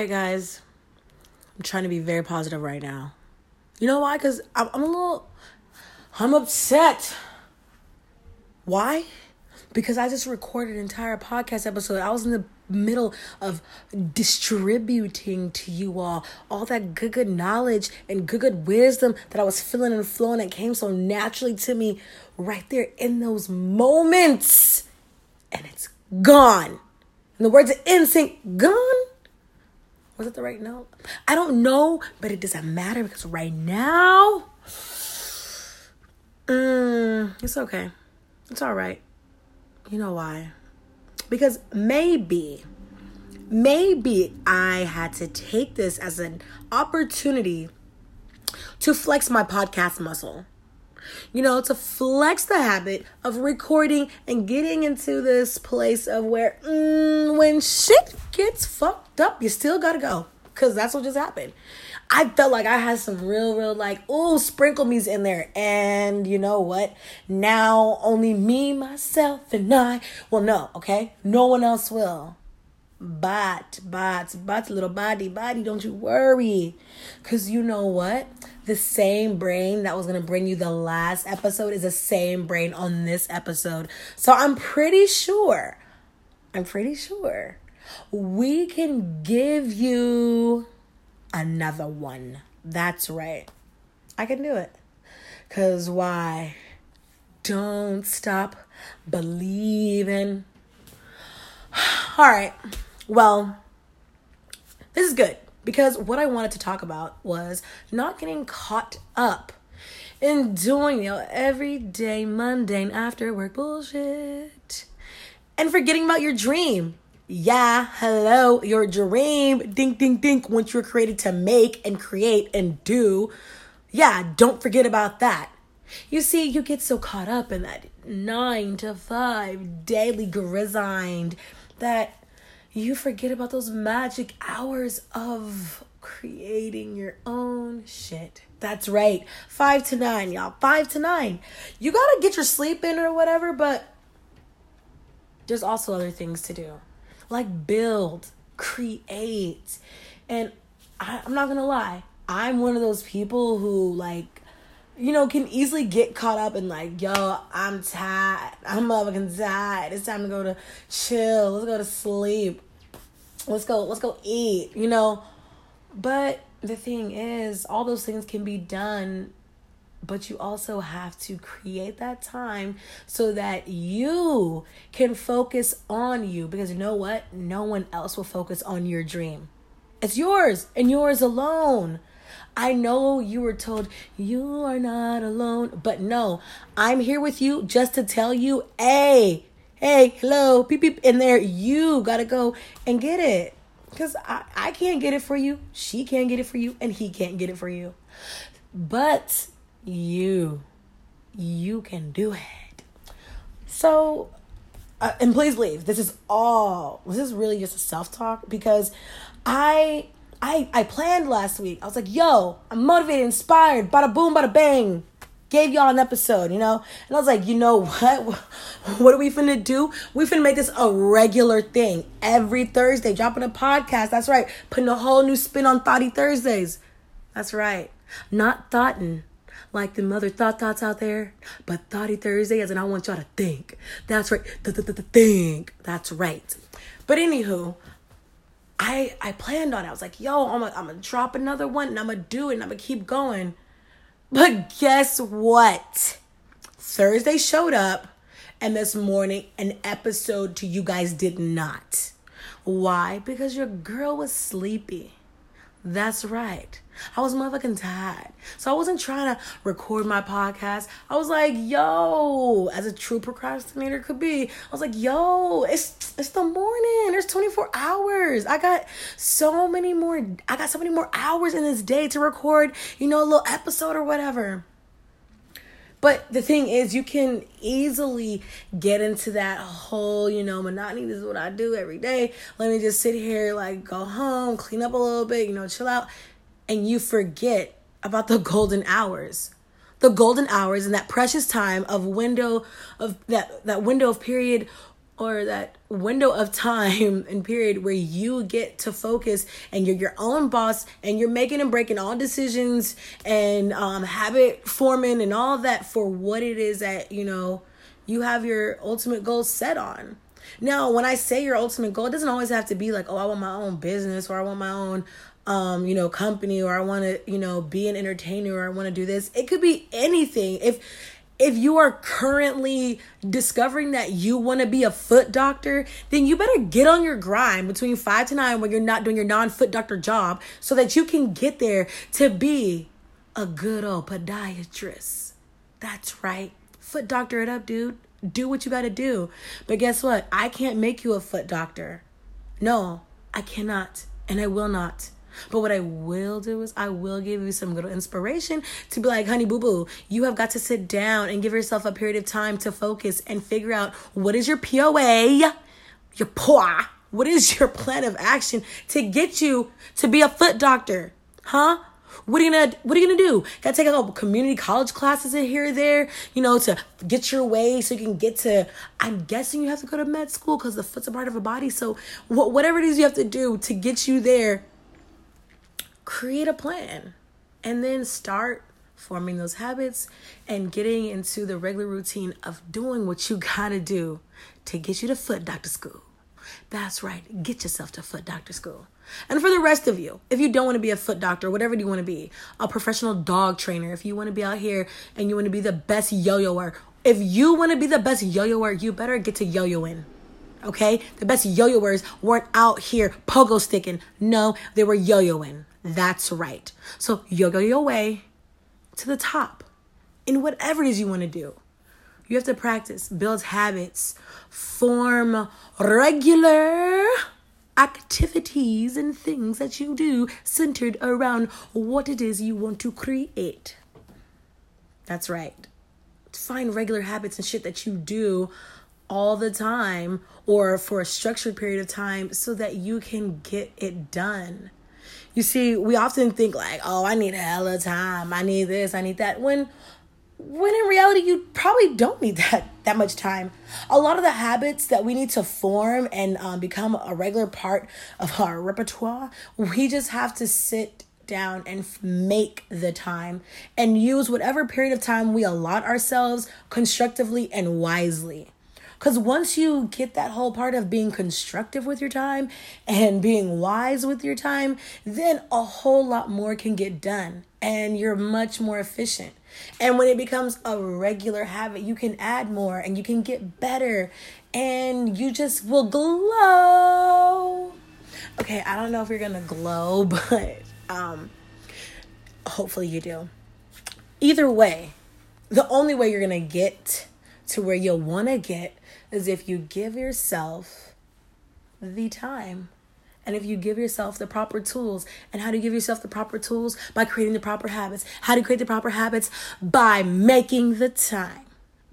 Hi, guys. I'm trying to be very positive right now. You know why? Because I'm, I'm a little. I'm upset. Why? Because I just recorded an entire podcast episode. I was in the middle of distributing to you all all that good, good knowledge and good, good wisdom that I was feeling and flowing that came so naturally to me right there in those moments. And it's gone. In the words of NSYNC, gone. Was it the right note? I don't know, but it doesn't matter because right now, mm, it's okay. It's all right. You know why? Because maybe, maybe I had to take this as an opportunity to flex my podcast muscle. You know, to flex the habit of recording and getting into this place of where mm, when shit gets fucked up, you still gotta go. Cause that's what just happened. I felt like I had some real, real like, oh, sprinkle me's in there. And you know what? Now only me, myself, and I will know, okay? No one else will. But, but, but, little body, body, don't you worry. Cause you know what? The same brain that was gonna bring you the last episode is the same brain on this episode. So I'm pretty sure, I'm pretty sure we can give you another one. That's right. I can do it. Cause why? Don't stop believing. All right. Well, this is good because what I wanted to talk about was not getting caught up in doing, you know, everyday mundane after work bullshit and forgetting about your dream. Yeah, hello, your dream. Ding, ding, ding. Once you're created to make and create and do, yeah, don't forget about that. You see, you get so caught up in that nine to five daily grind that you forget about those magic hours of creating your own shit. That's right. Five to nine, y'all. Five to nine. You gotta get your sleep in or whatever, but there's also other things to do like build, create. And I, I'm not gonna lie, I'm one of those people who like you know, can easily get caught up in like, yo, I'm tired. I'm motherfucking tired. It's time to go to chill. Let's go to sleep. Let's go, let's go eat, you know. But the thing is, all those things can be done but you also have to create that time so that you can focus on you because you know what? No one else will focus on your dream. It's yours and yours alone. I know you were told you are not alone, but no, I'm here with you just to tell you, hey, hey, hello, peep, peep, in there. You gotta go and get it. Because I, I can't get it for you, she can't get it for you, and he can't get it for you. But you you can do it so uh, and please leave this is all this is really just a self-talk because i i i planned last week. I was like yo i'm motivated inspired bada boom bada bang. Gave y'all an episode you know? And i was like you know what? What are we finna do? We finna make this a regular thing. Every thursday dropping a podcast. That's right. Putting a whole new spin on thoughty thursdays. That's right. Not thoughtin like the mother thought thoughts out there, but Thoughty Thursday, as in I want y'all to think. That's right. Think. That's right. But anywho, I I planned on it. I was like, yo, I'm gonna I'm gonna drop another one and I'm gonna do it and I'm gonna keep going. But guess what? Thursday showed up, and this morning an episode to you guys did not. Why? Because your girl was sleepy. That's right. I was motherfucking tired. So I wasn't trying to record my podcast. I was like, yo, as a true procrastinator could be, I was like, yo, it's it's the morning. There's 24 hours. I got so many more I got so many more hours in this day to record, you know, a little episode or whatever. But the thing is, you can easily get into that whole, you know, monotony. This is what I do every day. Let me just sit here, like, go home, clean up a little bit, you know, chill out. And you forget about the golden hours. The golden hours and that precious time of window of that that window of period or that window of time and period where you get to focus and you're your own boss and you're making and breaking all decisions and um, habit forming and all that for what it is that you know you have your ultimate goal set on now when i say your ultimate goal it doesn't always have to be like oh i want my own business or i want my own um, you know, company or I want to, you know, be an entertainer or I want to do this. It could be anything. If if you are currently discovering that you want to be a foot doctor, then you better get on your grind between 5 to 9 when you're not doing your non-foot doctor job so that you can get there to be a good old podiatrist. That's right. Foot doctor it up, dude. Do what you got to do. But guess what? I can't make you a foot doctor. No, I cannot and I will not. But what I will do is I will give you some little inspiration to be like, honey boo boo, you have got to sit down and give yourself a period of time to focus and figure out what is your POA, your POA, what is your plan of action to get you to be a foot doctor, huh? What are you gonna What are you gonna do? Gotta take a couple community college classes in here or there, you know, to get your way so you can get to. I'm guessing you have to go to med school because the foot's a part of a body. So whatever it is you have to do to get you there create a plan and then start forming those habits and getting into the regular routine of doing what you gotta do to get you to foot doctor school. That's right, get yourself to foot doctor school. And for the rest of you, if you don't want to be a foot doctor, whatever you want to be, a professional dog trainer, if you want to be out here and you want to be the best yo-yoer, if you want to be the best yo-yoer, you better get to yo-yoing. Okay? The best yo-yoers weren't out here pogo sticking. No, they were yo-yoing. That's right. So yo go your way to the top in whatever it is you want to do. You have to practice, build habits, form regular activities and things that you do centered around what it is you want to create. That's right. Find regular habits and shit that you do all the time or for a structured period of time so that you can get it done. You see, we often think like, oh, I need a hell of time. I need this, I need that. When when in reality you probably don't need that that much time a lot of the habits that we need to form and um, become a regular part of our repertoire we just have to sit down and make the time and use whatever period of time we allot ourselves constructively and wisely because once you get that whole part of being constructive with your time and being wise with your time, then a whole lot more can get done and you're much more efficient. And when it becomes a regular habit, you can add more and you can get better and you just will glow. Okay, I don't know if you're gonna glow, but um, hopefully you do. Either way, the only way you're gonna get to where you'll wanna get is if you give yourself the time. And if you give yourself the proper tools and how to give yourself the proper tools? By creating the proper habits. How to create the proper habits? By making the time.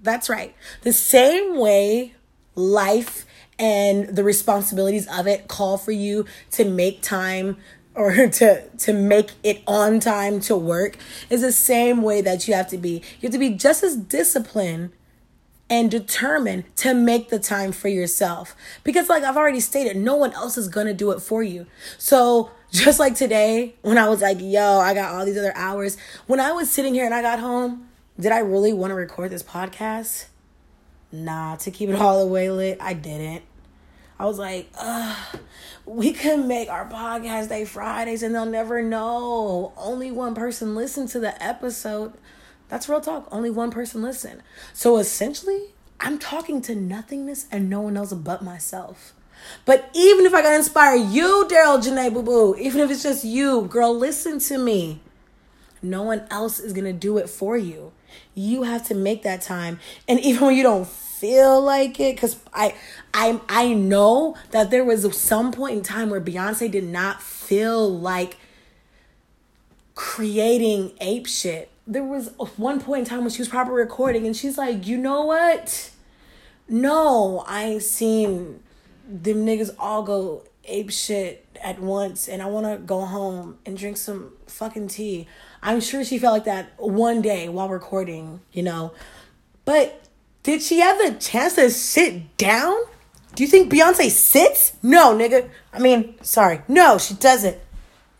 That's right. The same way life and the responsibilities of it call for you to make time or to to make it on time to work is the same way that you have to be. You have to be just as disciplined and determined to make the time for yourself. Because, like I've already stated, no one else is gonna do it for you. So, just like today, when I was like, yo, I got all these other hours, when I was sitting here and I got home, did I really wanna record this podcast? Nah, to keep it all the way lit, I didn't. I was like, ugh, we could make our podcast day Fridays and they'll never know. Only one person listened to the episode. That's real talk. Only one person listen. So essentially, I'm talking to nothingness and no one else but myself. But even if I can inspire you, Daryl Janae Boo Boo, even if it's just you, girl, listen to me. No one else is gonna do it for you. You have to make that time. And even when you don't feel like it, because I I I know that there was some point in time where Beyonce did not feel like creating ape shit there was one point in time when she was proper recording and she's like, you know what? No, I ain't seen them niggas all go ape shit at once and I wanna go home and drink some fucking tea. I'm sure she felt like that one day while recording, you know. But did she have the chance to sit down Do you think Beyonce sits? No, nigga. I mean, sorry. No, she doesn't.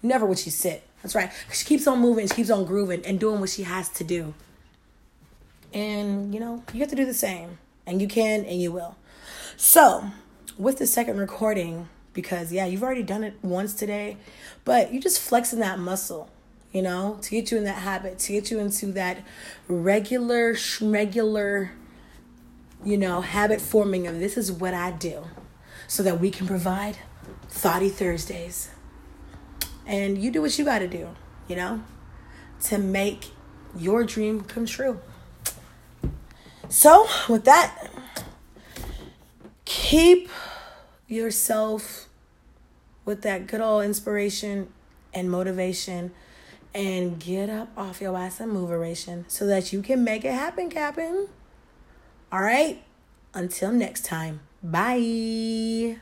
Never would she sit. That's right. She keeps on moving, she keeps on grooving and doing what she has to do. And, you know, you have to do the same. And you can and you will. So, with the second recording, because yeah, you've already done it once today, but you just flexing that muscle, you know, to get you in that habit, to get you into that regular, regular, you know, habit forming of this is what I do so that we can provide Thoughty Thursdays. And you do what you got to do, you know, to make your dream come true. So, with that, keep yourself with that good old inspiration and motivation and get up off your ass and move operation so that you can make it happen, Captain. All right. Until next time. Bye.